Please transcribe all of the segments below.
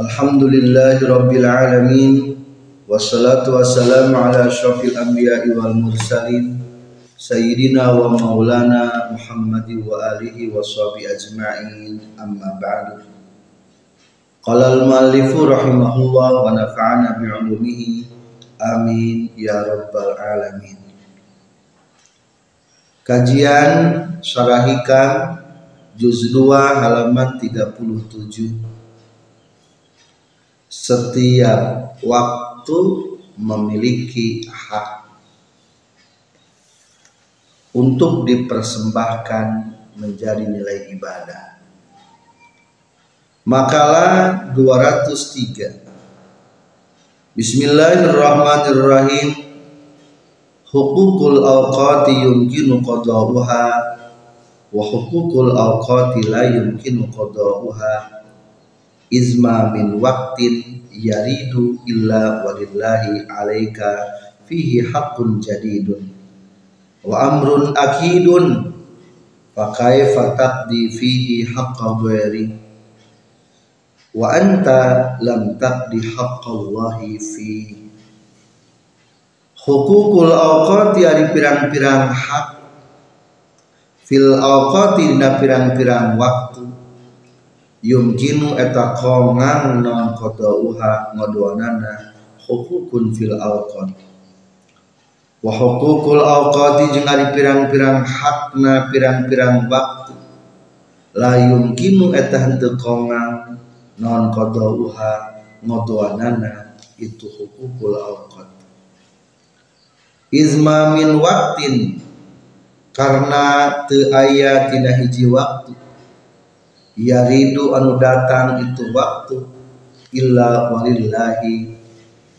Alhamdulillahi rabbil alamin. Wassalatu wassalamu ala asyrafil anbiya'i wal mursalin. Sayyidina wa maulana Muhammadin wa alihi wa sahbihi ajma'in. Amma ba'du. Qala al-muallifu rahimahullah wa nafa'ana bi'ulumihi amin ya rabbal alamin. Kajian Syarah Juz 2 halaman 37 Setiap waktu memiliki hak. Untuk dipersembahkan menjadi nilai ibadah. Makalah 203 Bismillahirrahmanirrahim. Hukukul awqati yumkinu qada'uha wa hukukul awqati la yumkinu qada'uha izma min waqtin yaridu illa walillahi alaika fihi haqqun jadidun. Wa amrun akidun fa kaifa taqdi fihi haqqa ghairi wa anta lam taqdi haqqallahi fihi. Hukukul awqati ari pirang-pirang hak. Fil awqati dina pirang-pirang waktu yumkinu eta kongang non qadauha ngodoanana hukukun fil awqat wa hukukul awqati jeung ari pirang-pirang hakna pirang-pirang waktu. La yumkinu eta henteu kongang non qadauha ngodoanana itu hukukul awqat izma min waktin karena te aya tina hiji waktu yaridu anu datang itu waktu. Illa walillahi.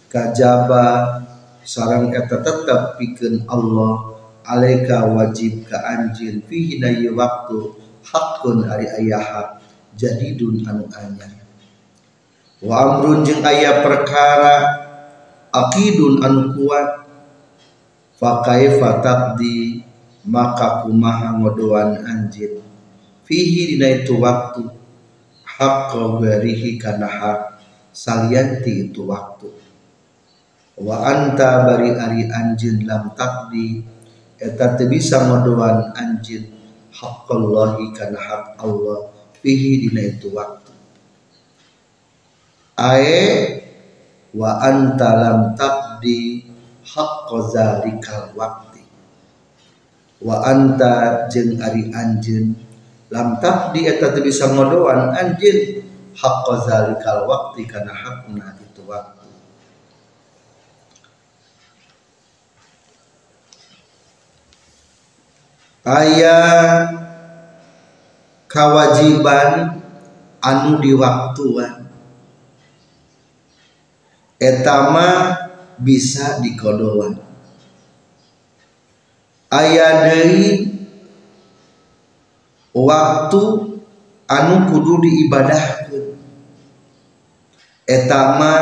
Kajaba. Sarang eta tetap pikeun Allah. Alaika wajib ka anjin fihi na waktu. Hakun ari aya hak jadidun anu anyar. Wa amrun jeung aya perkara. Akidun anu kuat. Fakaifa taqdi? Maka kumaha ngodoan anjin fihi dina itu waktu. Haqqa garihi kana hak salianti itu waktu. Wa anta bari ari anjin lam takdi. Eta teu bisa ngodoan anjin haqqallahi kana hak Allah fihi dina itu waktu. Ae wa anta lam takdi haqqa zalikal waqti wa anta jeung ari anjeun lam taqdi eta teu bisa ngodoan anjeun haqqa zalikal waqti kana hakna itu waktu. Aya kewajiban anu diwaktuan etama bisa dikodoan aya deui waktu anu kudu diibadahkeun. Etama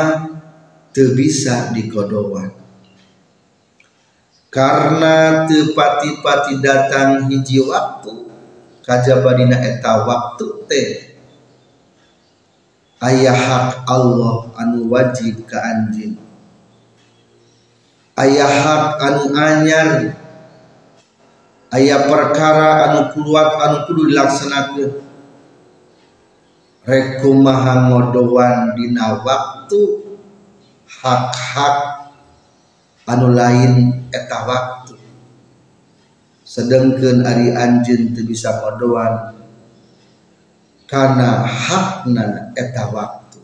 teu bisa dikodoan karena tepati-pati datang hiji waktu kajabadina eta waktu teh. Ayah hak Allah anu wajib ke anjing ayah hak anu anyar ayah perkara anu kuat anu kudu dilaksanakan rekumaha ngodowan dina waktu hak-hak anu lain eta waktu. Sedangkan ari anjeun teu bisa ngodowan karena hakna eta waktu.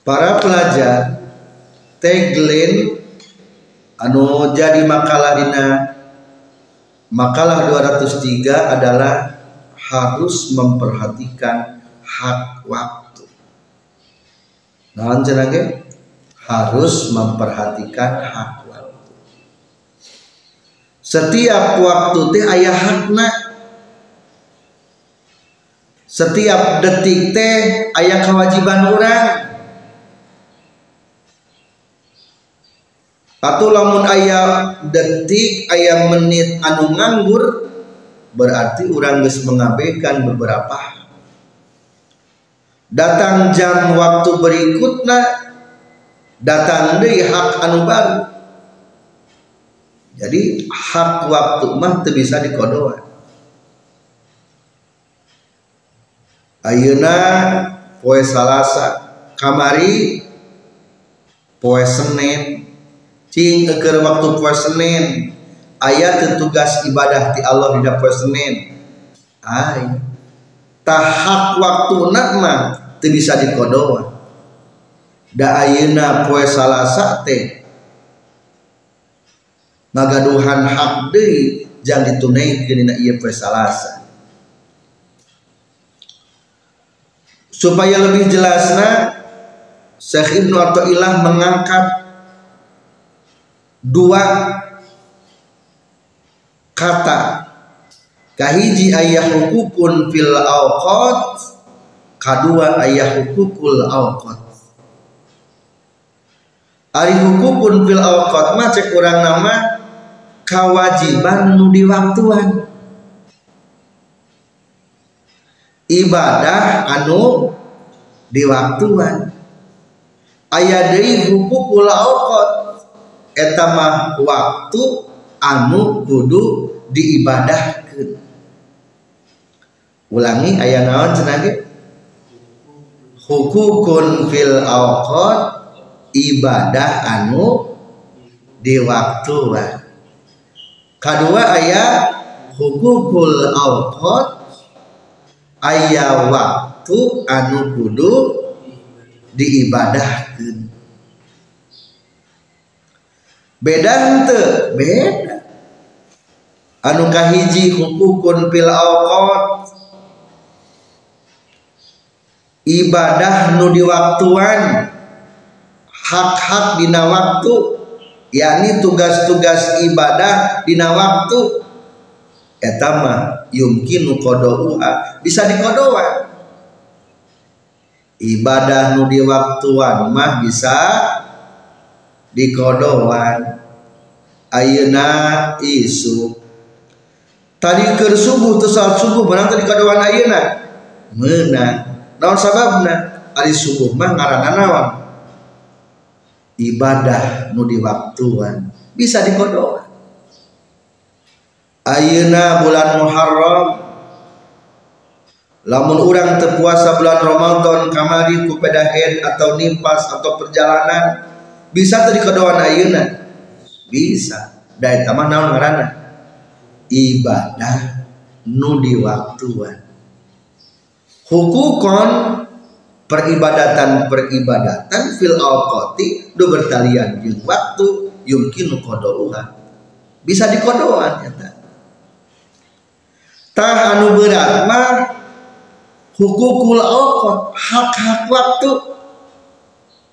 Para pelajar tagline anu jadi makalah dina makalah 203 adalah harus memperhatikan hak waktu. Naon cenah harus memperhatikan hak waktu. Setiap waktu teh ayah hakna. Setiap detik teh ayah kewajiban orang atau lamun ayah detik ayah menit anu nganggur berarti orang geus mengabaikan beberapa datang jam waktu berikutnya datang deh hak anu baru. Jadi hak waktu mah teu bisa dikodoan. Ayeuna poe salasa kamari poe senen cing keker waktu puasa Senin. Ayat tugas ibadah di Allah di puasa Senin. Ay tahak waktu nakma tu bisa dikodoa da ayeuna poe salasa teh ngagaduhan hak deui jang ditunaikeun dina ieu poe salasa. Supaya lebih jelasnya Syekh Ibnu Athaillah mengangkat dua kata. Kahiji ayah hukukun fil awqat. Kadua ayah hukukul awqat. Ari hukukun fil awqat mah cek urang nama kewajiban nu diwaktuan. Ibadah anu diwaktuan. Ayah deui hukukul awqat etama waktu anu kudu diibadahkan ulangi ayat naon cenah hukukun fil awqat ibadah anu di waktu kedua ayat hukukul awqat ayat waktu anu kudu diibadahkan beda ente beda. Anu kahiji hukukun pil awqat. Ibadah nu diwaktuan hak-hak dina waktu. Yakni tugas-tugas ibadah dina waktu. Etama yumkinu qadauha. Bisa dikodoan ibadah nu diwaktuan mah bisa di kodoan Ayeuna isu. Tadi ke subuh tuh saat subuh menang tadi kodoan Ayeuna? Menang naon sababna? Ari subuh mah ngaranna naon ibadah nu diwaktuan. Bisa di kodoan Ayeuna bulan Muharram. Lamun orang terpuasa bulan Ramadan kamari ku pedahen atau nimpas atau perjalanan bisa tadi kedoan ayeuna? Bisa. Dari taman naon ngaranna? Ibadah nu diwaktuan. Hukukon peribadatan peribadatan fil awqati do bertalian di waktu yumkinu qadauha bisa dikodoan ya tah anu berat mah hukukul awqat hak-hak waktu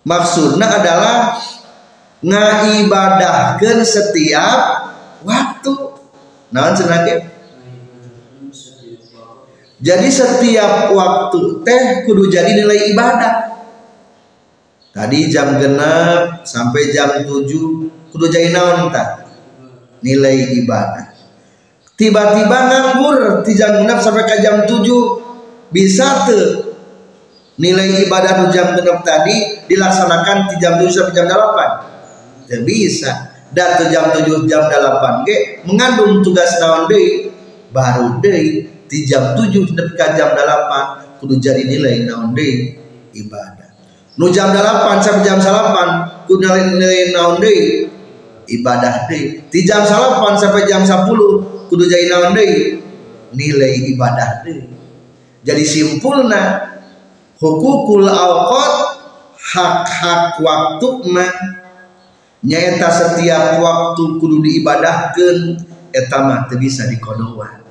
maksudnya adalah ngaibadahkan setiap waktu. Nah cenah jadi setiap waktu teh kudu jadi nilai ibadah. Tadi jam genap sampai jam 7 kudu jadi naon tak nilai ibadah. Tiba-tiba nganggur di jam genap sampai ke jam 7 bisa tuh nilai ibadah jam genap tadi dilaksanakan di jam 7 sampai jam 8 tidak bisa. Dan jam 7 jam 8 ge mengandung tugas naon deui? Baru deui di jam 7 sampai jam 8 kudu jadi nilai naon deui? Ibadah. Nu jam 8 sampai jam 8 kudu nilai, nilai naon deui? Ibadah deui. Di jam 8 sampai jam 10 kudu jadi naon deui? Nilai ibadah deui. Jadi simpulna hukukul awqat hak-hak waktu mah nyata setiap waktu kudu diibadahkan eta mah teu bisa dikodoan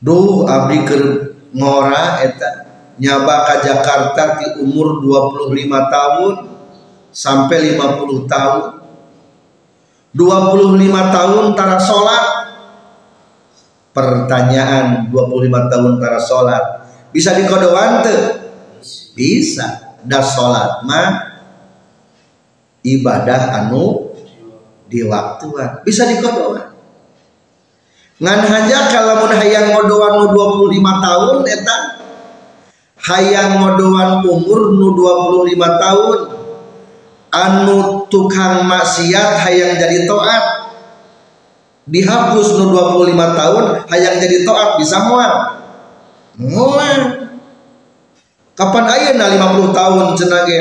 duh abdi keur ngora eta nyaba ka Jakarta di umur 25 tahun sampai 50 tahun. 25 tahun tara sholat. Pertanyaan 25 tahun tara sholat bisa dikodowan tuh bisa. Dah sholat mah ibadah anu di waktuan. Bisa dikodowan ngan haja kalau hayang ngodowan 25 tahun eta? Hayang ngodoan umur nu 25 tahun. Anu tukang maksiat hayang jadi toat. Dihapus nu 25 tahun hayang jadi toat bisa mual mual kapan ayah na 50 tahun cenage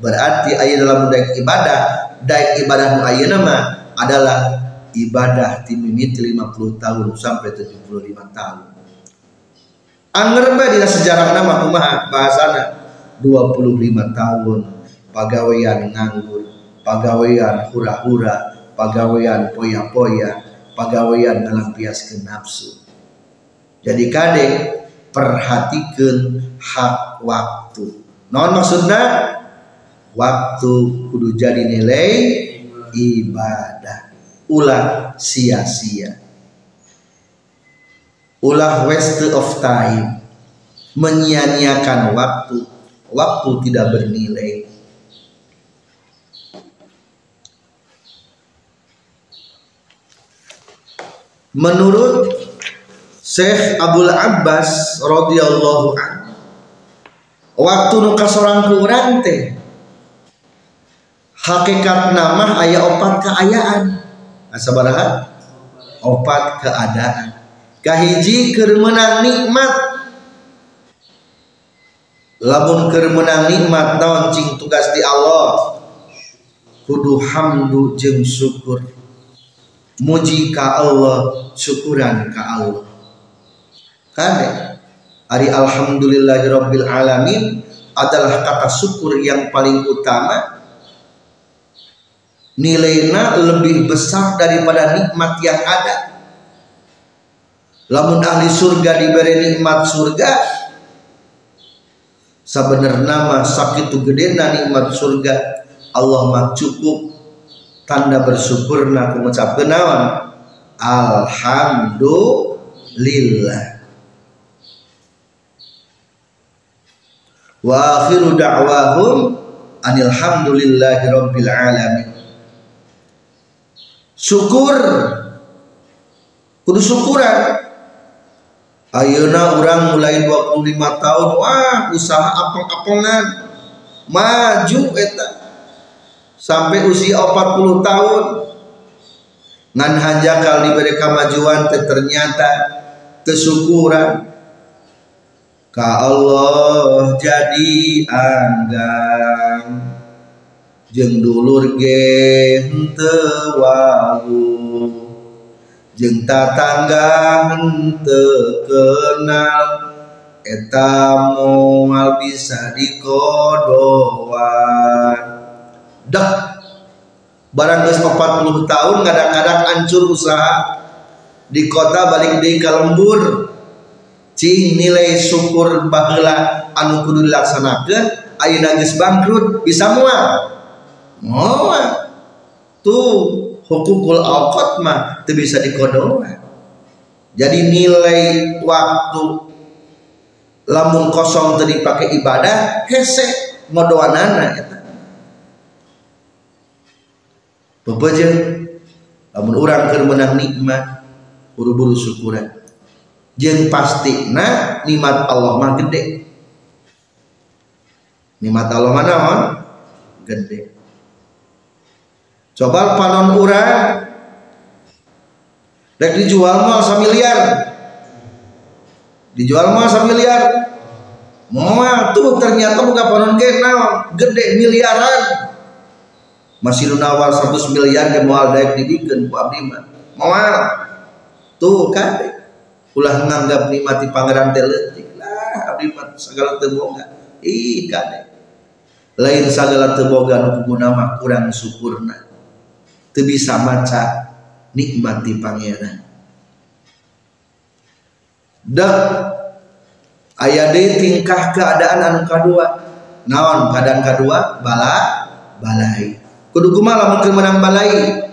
berarti ayah dalam daik ibadah daik ibadah nu nama adalah ibadah timimit 50 tahun sampai 75 tahun. Angger di sejarah nama kumaha? Bahasana 25 tahun. Pegawaian nganggur, pegawaian hura-hura, pegawaian poya-poya, pegawaian dalam pias ke nafsu. Jadi kade perhatikan hak waktu. Non maksudnya waktu kudu jadi nilai ibadah. Ulah sia-sia ulah waste of time menyia-nyiakan waktu waktu tidak bernilai menurut Syekh Abdul Abbas radhiyallahu anhu. Waktu nuka seorang kurang teh hakikat nama ayah opat keayaan. Asabaraha opat keadaan. Kahiji keur menang nikmat. Lamun keur menang nikmat naon cing tugas di Allah? Kudu hamdu jeung syukur. Muji ka Allah syukuran ka Allah kade hari alhamdulillahirabbil alamin adalah kata syukur yang paling utama. Nilainya lebih besar daripada nikmat yang ada. Lamun ahli surga diberi nikmat surga sebenarnya nama sakit gede nikmat surga. Allah mah cukup. Tanda bersyukur nak mengucap kenawan Alhamdulillah wa akhiru da'wahum anilhamdulillahi rabbil alamin. Syukur. Kudu syukuran. Ayeuna orang mulai 25 tahun wah usaha apeng-apengan maju eta. Sampai usia 40 tahun. Ngan hanjakal diberi kemajuan ternyata kesyukuran ka Allah jadi anggang jeng dulur ge henteu jeng tatangga terkenal eta moal bisa dikodoan dah. Barang geus 40 tahun kadang-kadang hancur usaha. Di kota balik di kalembur cing nilai syukur baheula anu kudu dilaksanakeun ayeuna geus bangkrut bisa moal moal tuh hukukul awqat mah itu bisa dikodokan jadi nilai waktu lamun kosong tadi pakai ibadah hese ngodoanana eta. Bebejeun lamun urang keur meunang nikmat buru-buru syukuran jeung na nikmat Allah mah gede. Nikmat Allah mana gede. Coba panon urang. Rek dijual mah miliar. Dijual mah miliar. Mama tuh ternyata bukan panon ge gede miliaran. Masih nawar 100 miliar ke moal daek didikeun ku abdi mah moal tuh kan ulah nganggap nikmati pangeran teh lah abdi mah segala teu boga ih kade. Lain segala teu boga nu mah kurang syukurna. Tu bisa maca nikmati pangeran. Dek aya deui tingkah keadaan anu kadua. Naon keadaan kadua? Bala balai. Kudu kumaha lamun menang balai?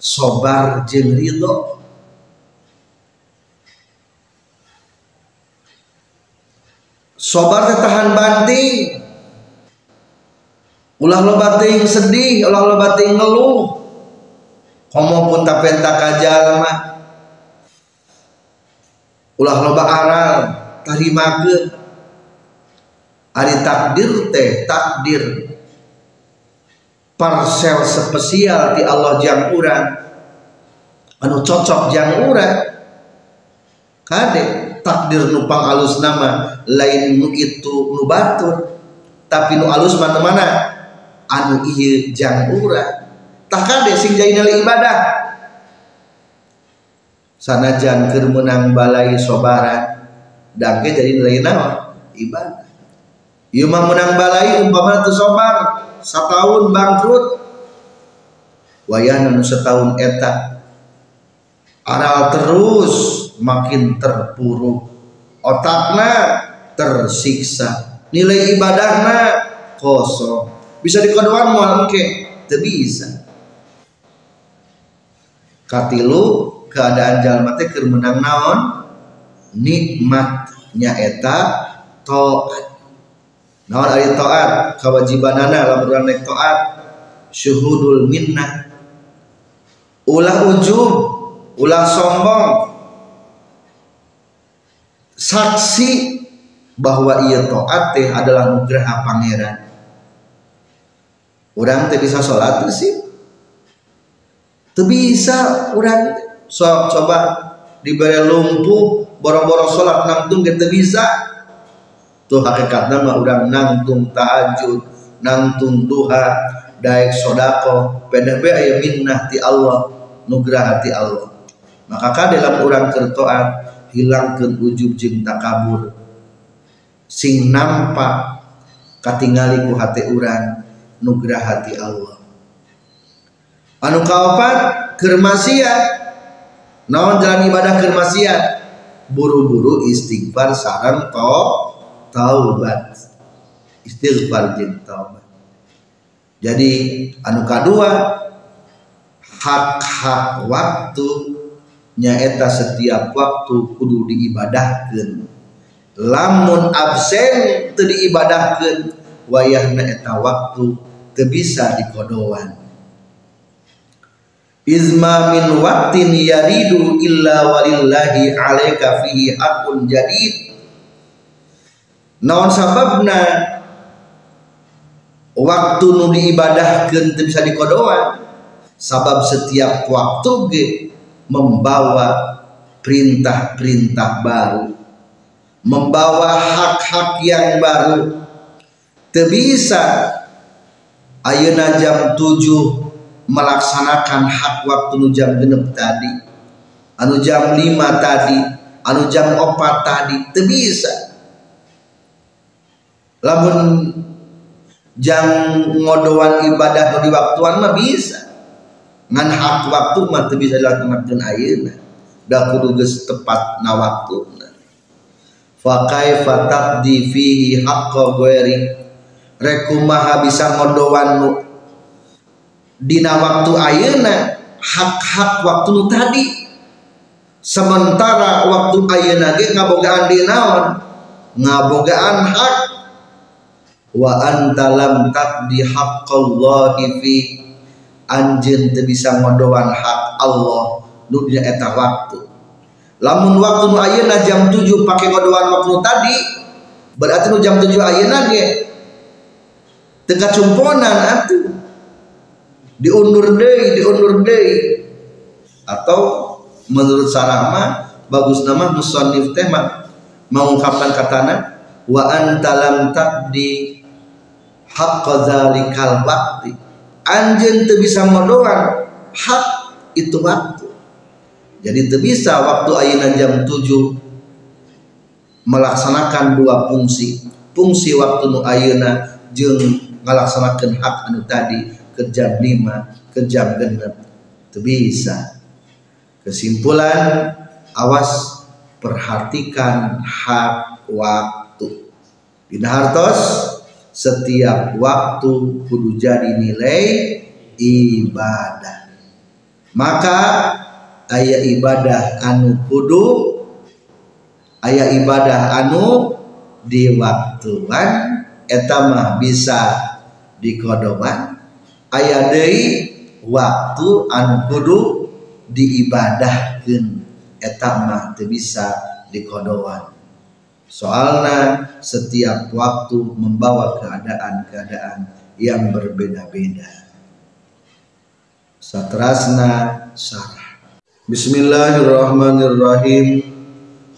Sobar jeung ridho sobar tahan banting ulah lo bating sedih ulah lo bating ngeluh. Komo pun tapenta kajal mah. Ulah loba aral tarimakeun. Ari takdir teh takdir. Parsel spesial di Allah jang urang. Anu cocok jang urang takdir nupang alus nama lain nu itu nu batur. Tapi nu alus mana mana anu iya jang urang. Tak kade sing jadi ibadah. Sanajan keur menang balai sobaran dangke jadi nilai naon ibadah. Ieu mah menang balai umpama teu sobar setahun bangkrut. Wayahna nu setahun eta aral terus makin terpuruk otakna tersiksa. Nilai ibadahna kosong. Bisa dikodoan moal engke bisa. Katilu keadaan jalma teh keur naon? Nikmatnya eta taat naon ari taat kewajibanana lamun naik taat syuhudul minnah. Ulah ujub ulah sombong. Saksi bahwa ia taat teh adalah nugraha pangeran. Orang teh bisa sholat sih teu bisa orang so, coba diberi lumpuh borong-borong sholat nangtung kita bisa. Tuh hakikatnya mah udah nangtung tahajud nangtung duha daik sodako. PDB ayah minnah ti Allah nugrah hati Allah maka ka dalam orang kertoat hilangkan ujub jeng takabur. Sing nampak katingali ku hati orang nugrah hati Allah. Anu kaopat kermasiat naon jalan ibadah kermasiat buru-buru istighfar sarang to taubat. Istighfar jeung taubat. Jadi anu kadua hak-hak waktu nyaeta setiap waktu kudu diibadahkan lamun absen teu diibadahkeun wayahna eta waktu teu bisa dikodoan izma min waktin yaridu illa walillahi alaika fihi hakun jadid. Naon sababna waktu nu diibadahkeun teu bisa dikodoan sabab setiap waktu ge membawa perintah-perintah baru membawa hak-hak yang baru. Teu bisa ayeuna jam 7 melaksanakan hak waktu nu jam genep tadi anu jam 5 tadi anu jam 4 tadi teu bisa lamun jam ngodoan ibadah di waktuan mah bisa ngan hak waktu mah teu bisa dilakukan ayeuna. Da kudu geus tepat na waktuna fa kaifa taqdi fihi haqqa ghairi? Rekumaha bisa ngodoan nu dina waktu ayeuna? Hak-hak waktu tadi. Sementara waktu ayeuna ge ngabogaan di naon? Ngabogaan hak. Wa anta lam taqdi haqqallahi fi teu bisa ngodoan hak Allah nu dina eta waktu. Lamun waktu nu ayeuna jam 7 pake ngodoan waktu tadi berarti nu jam 7 ayeuna ge. Teu kacumponan atuh. Diundur deui diundur deui. Atau menurut sarama bagus nama musannif teh mengungkapkan katana wa anta lam taqdi haqqa zalikal waktu anjeun teu bisa ngodoan hak itu waktu. Jadi teu bisa waktu ayeuna jam 7 melaksanakan dua fungsi. Fungsi waktu nu ayeuna jeung ngalaksanakeun hak anu tadi ke jam 5 ke jam genep. Teu bisa. Kesimpulan awas perhatikan hak waktu. Dina hartos setiap waktu kudu jadi nilai ibadah. Maka ayat ibadah anu kudu ayat ibadah anu di waktuan etama bisa dikodoman ayat deui waktu anu kudu diibadahkan etama bisa dikodoan soalnya setiap waktu membawa keadaan-keadaan yang berbeda-beda. Satrasna sarah Bismillahirrahmanirrahim.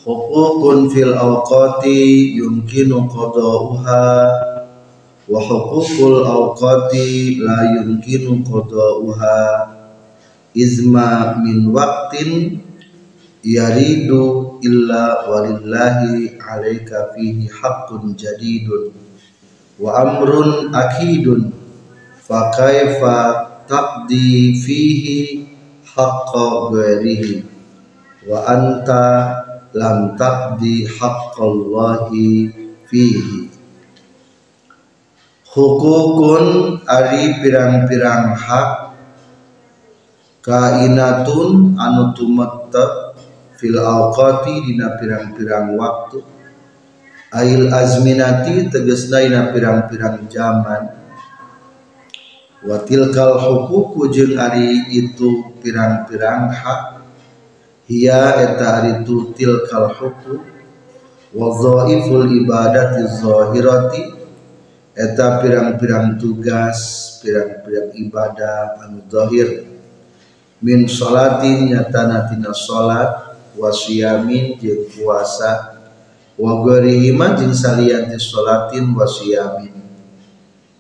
Hukukun fil awqati yumkinu qada'uha. Wa hukukul awqati la yumkinu qada'uha. Izma min waqtin yaridu illa walillahi alaika fihi haqqun jadidun wa amrun akidun. Fa kaifa taqdi fihi haqqa ghairihi? Wa anta lam taqdi haqqallahi fihi? Hukukun ari pirang-pirang hak. Kainatun anu tumetep fil awqati dina pirang-pirang waktu. Ail azminati tegesna dina pirang-pirang zaman. Watilkal hukuku jeung ari itu pirang-pirang hak. Hiya eta ari itu tilkal hukuk. Wa dhaiful ibadati zahirati eta pirang-pirang tugas pirang-pirang ibadah anu zahir. Min salatin nyatana tina salat wa siyamin jeung puasa. Wa ghairihima jeung salianti salatin wa siyamin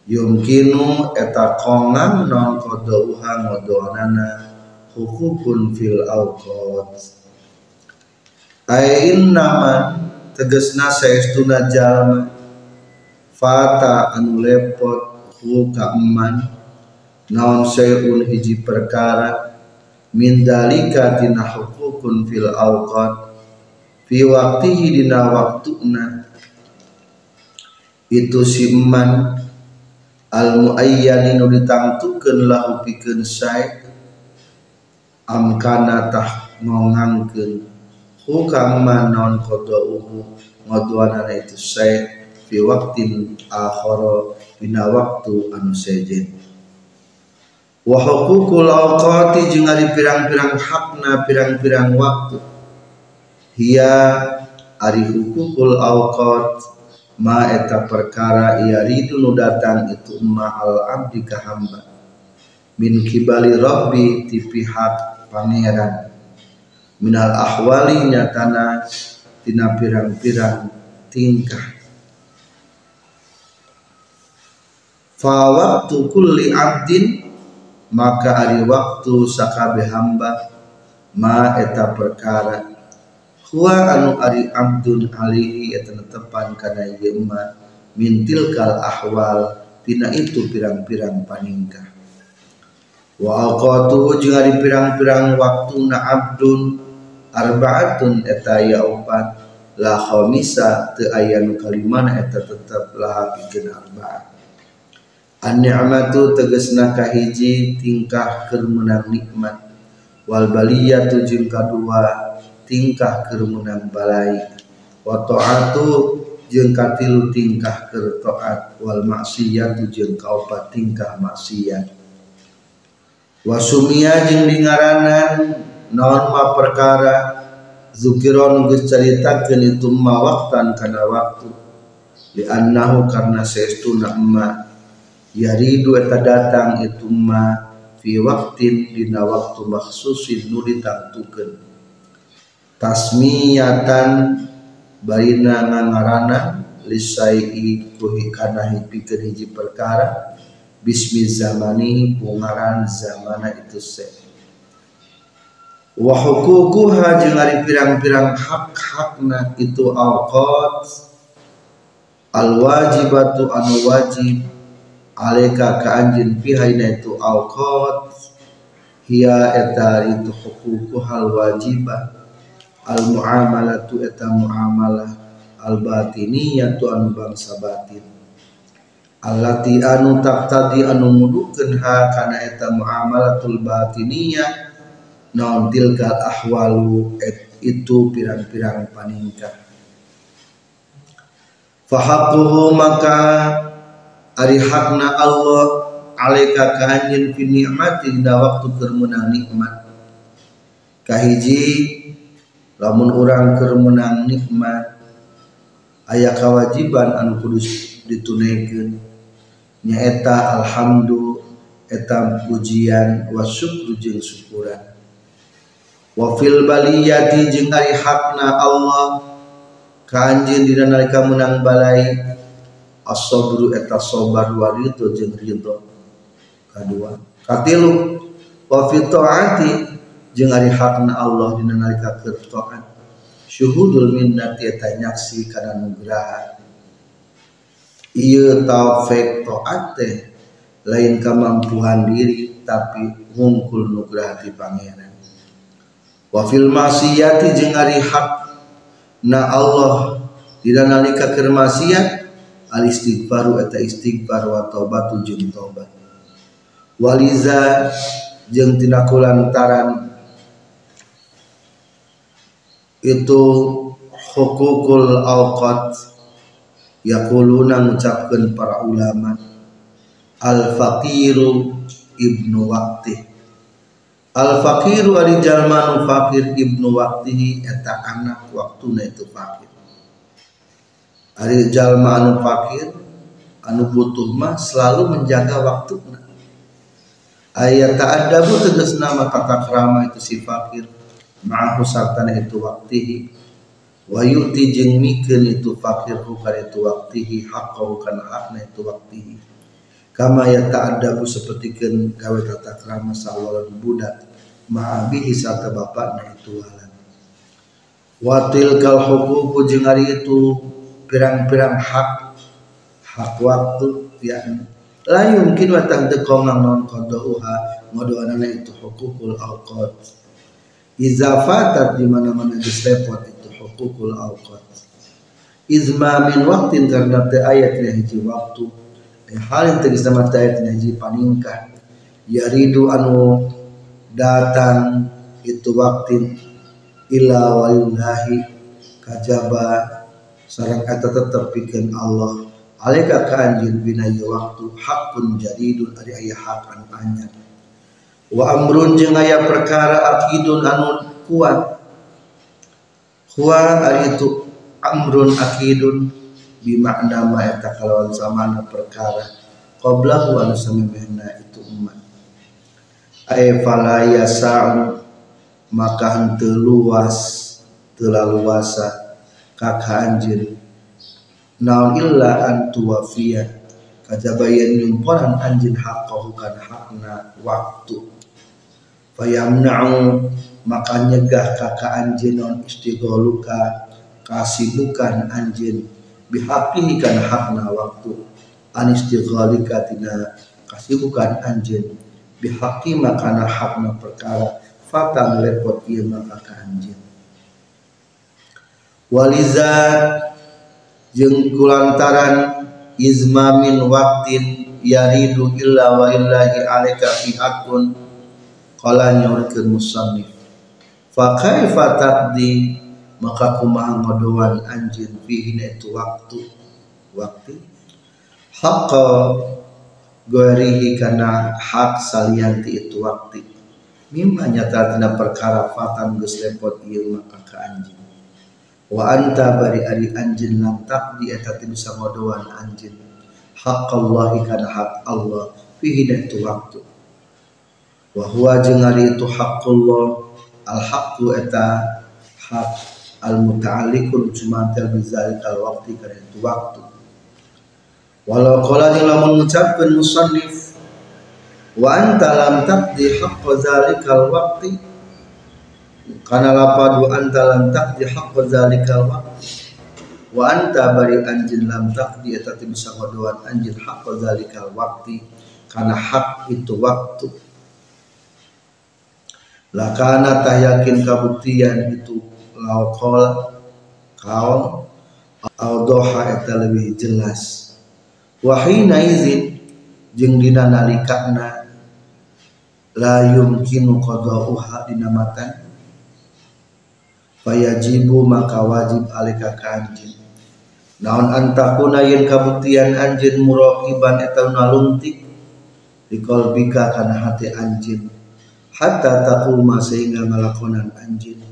yumkinu eta kongan non kodouha ngodonana hukukun fil awqat. Ain nama tegesna saestuna jalma. Fata anu lepot hu ka eman. Naon sayun hiji perkara min dalika tina hukukun fil awqat fi waqtihi dina waktuna itu si eman al muayyani nu ditangtukeun lahu pikeun sae amkana tah ngongangkeun hukam manon qadauhu ngaduanana itu sae fi waqtin akhara dina waktu anu sejen wa huququl awqati jeung pirang-pirang hakna pirang-pirang waktu. Hiya ari huququl awqat ma eta perkara ia ridu nu datang itu ma al abdi ka hamba. Min kibali rabbi ti pihak pangeran. Minal ahwali nyatana tina pirang-pirang tingkah. Fa waktu kulli abdin maka ari waktu sakabe hamba ma eta perkara. Huwa anu ari abdun alihi eta tepan kana ieu mintil kal ahwal tina itu pirang-pirang paningkah. Wa aqatu jeung ari pirang-pirang waktuna abdun arbaatun eta ya opat la khamisa teu aya nu kalimana eta tetep laha pikeun arbaat an ni'matu tegasna kahiji tingkah meunang nikmat. Wal baliyatu jeung kadua tingkah kerumunang balai. Wa ta'atu jeung katilu tingkah keur taat. Wal maksiyat jeung kaopat tingkah maksiat. Wa sumia jeung dingaranan naon ma perkara? Zukiron geus caritakeun itu ma waktan kana waktu. Li annahu karna saestuna emma yaridu eta datang itu ma fi waktin dina waktu maksusin nu ditangtukeun. Tasmiyatan baina ngangarana lisai kuhi kana hipikeun hiji perkara bismi zamani pungaran zamana itu se. Wa hukukuha jeung ari pirang-pirang hak-hakna itu awqat al wajibatu anu wajib aleka ka anjeun fihaina itu awqat. Hiya eta itu hukukuhal wajibah al muamalatu eta muamalah al batiniyatu anu bangsa batin. Allati anu taqtadi anu mudukeun ha kana eta muamalatul batiniyah. Naon tilkal ahwalu et itu pirang-pirang paningkah. Fahaquhu maka ari hakna Allah alaika ka anjeun fi nikmati dina waktu keur meunang nikmat. Kahiji lamun urang keur meunang nikmat aya kewajiban anu kudu ditunaikeun nyaeta alhamdu eta pujian wa syukru jeung syukuran. Wa fil baliyati jeung hakna Allah ka anjeun dina nalika meunang balai as-sabru eta sabar wa ridho jeung ridho. Kadua katilu wa fi jeung ari hakna Allah dina nalika keur taat. Syuhudul minnati eta nyaksi kana nugraha. Ieu taufik taat teh lain kemampuan diri tapi ngungkul nugraha ti pangeran. Wa fil masiyati jeung ari na Allah dina nalika keur maksiat al istighfaru eta istighfar wa taubatu jeung taubat. Waliza jeung tina kulantaran itu hukukul awqat yaquluna mengucapkan para ulama al faqiru ibnu waqti al faqiru ari jalma fakir ibnu waqtihi eta anak waktuna itu fakir ari jalma anu fakir anu butuh mah selalu menjaga waktuna ayat ta'addabu tegas nama tata krama itu si fakir. Ma'ahu sartana itu waktihi. Wa yu'ti jeung itu fakir kana itu waktihi haqqahu kana hakna itu waktihi. Kama ya ta'addabu sapertikeun gawe tata krama sallallahu budak ma'abihi sarta bapakna itu walad wa tilkal huququ jeung itu pirang-pirang hak hak waktu yakni la yumkin wa tahdaqqa non qadauha ngodoana itu hukukul awqat Iza fatat di mana-mana disrepot itu hukukul awqat. Izma min waktin karena te ayat hiji waktu. Eh, hal yang tegas nama ayat hiji paningkah. Yaridu anu datang itu waktin ila walillahi kajaba sarang kata tetap bikin Allah. Alaika ka anjin bina waktu. Hakun jaridun ari ayah hak anu anyar wa amrun jeung aya perkara akidun anu kuat. Huwa ari itu amrun akidun. Bi makna ma eta kalawan samana perkara. Qablahu anu samemehna itu umat. Ay fala yasa'u maka henteu luas teu laluasa kaka anjeun naon illa an tuwafiya. Kajabayan nyumporan anjeun haqqahu kan hakna waktu. Fayamna'u maka nyegah kakak anjin non istighaluka kasibukan anjin. Bihaqihi kan hakna waktu. An istighalika tina kasibukan anjin. Bihaqi makana hakna perkara. Fata melepot ieu maka ka anjin waliza jeung kulantaran izmamin waktin yaridu illa wa illahi alaika fi hakun Kala nyaurkeun musannif. Fa kaifa taqdi? Maka kumaha ngodoan anjeun fihi itu waktu? Waktu? Haqqa goerihi kana hak salianti itu waktu. Mimma nyata tina perkara fatan geus lepot ieu maka ka anjeun wa anta bari ari anjeun lam taqdi eta bisa ngodoan anjeun haqqallahi kana hak Allah fihi itu waktu. Wa huwa jeung itu haqqullah al haqqu eta hak al muta'alliqun cumantel bizalikal waqti kana itu waktu. Walau qala jeung lamun ngucapkeun musannif wa anta lam taqdi haqqa zalikal waqti kana lapadu anta lam taqdi haqqa zalikal waqti wa anta bari anjin lam taqdi eta bisa ngodoan anjin haqqa zalikal waqti. Kana hak itu waktu. Lakana tah yakin kabuktian itu laukol kaum doha eta lebih jelas. Wahina izin jeung dina nalikana la yumkinu qada'uha dinamatan fayajibu maka wajib alika ka anjeun naon antakuna yen kabuktian anjeun muraqiban eta nalungtik di qalbika kana hati anjeun hatta taquma sehingga ngalakonan anjeun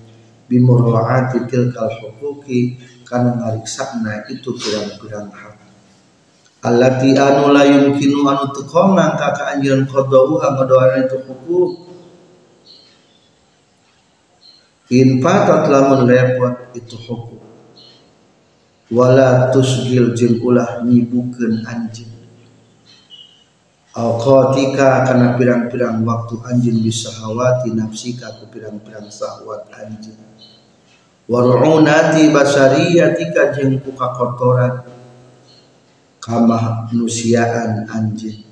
bimuraati tilkal huquqi kana ngariksana itu pirang-pirang hak allati anu la yumkinu anu teu kongang ka ka anjeun qadau ngadoana itu hukum in fatat lamun repot itu hukum. Wala tusgil jeung ulah anjeun Awqatika kana pirang-pirang waktu anjin bisa hawati nafsika ku pirang-pirang sahwat anjin Waru'unati basariyatika jeung ku kakotoran kamanusiaan anjing.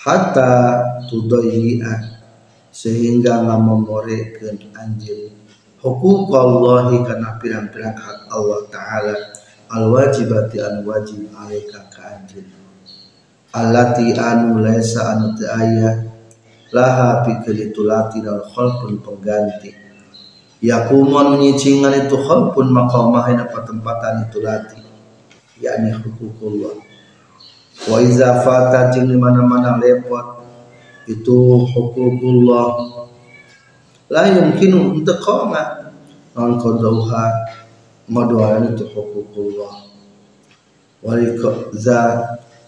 Hatta tudayyi'a sehingga ngamomorekeun anjeun huquqallahi kana pirang-pirang hak Allah taala al wajibati an wajib alaika ka allati anu laisa anu teu aya laha pikeun tulati dal khalqun pengganti. Yakumu anu nyicingan itu khalqun maqamah ina patempatan itu lati yakni hukukullah wa iza fata jeung di mana-mana lepot itu hukukullah la yumkinu untuk qoma non qadauha maduan itu hukukullah za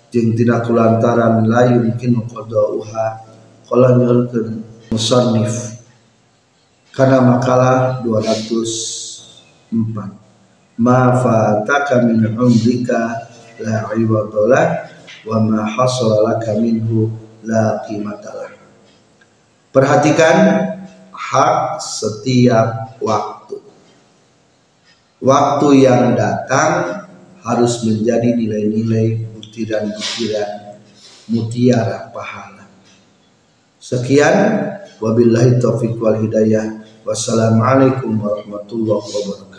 jeung tidak kulantaran la yumkinu qadauha qala nyurkeun musannif. Kana makalah 204 ma fataka min umrika la iwadalah wa ma hasala laka minhu la qimatalah perhatikan hak setiap waktu. Waktu yang datang harus menjadi nilai-nilai butiran butiran mutiara pahala. Sekian. Wabillahi taufiq wal hidayah. Wassalamualaikum warahmatullahi wabarakatuh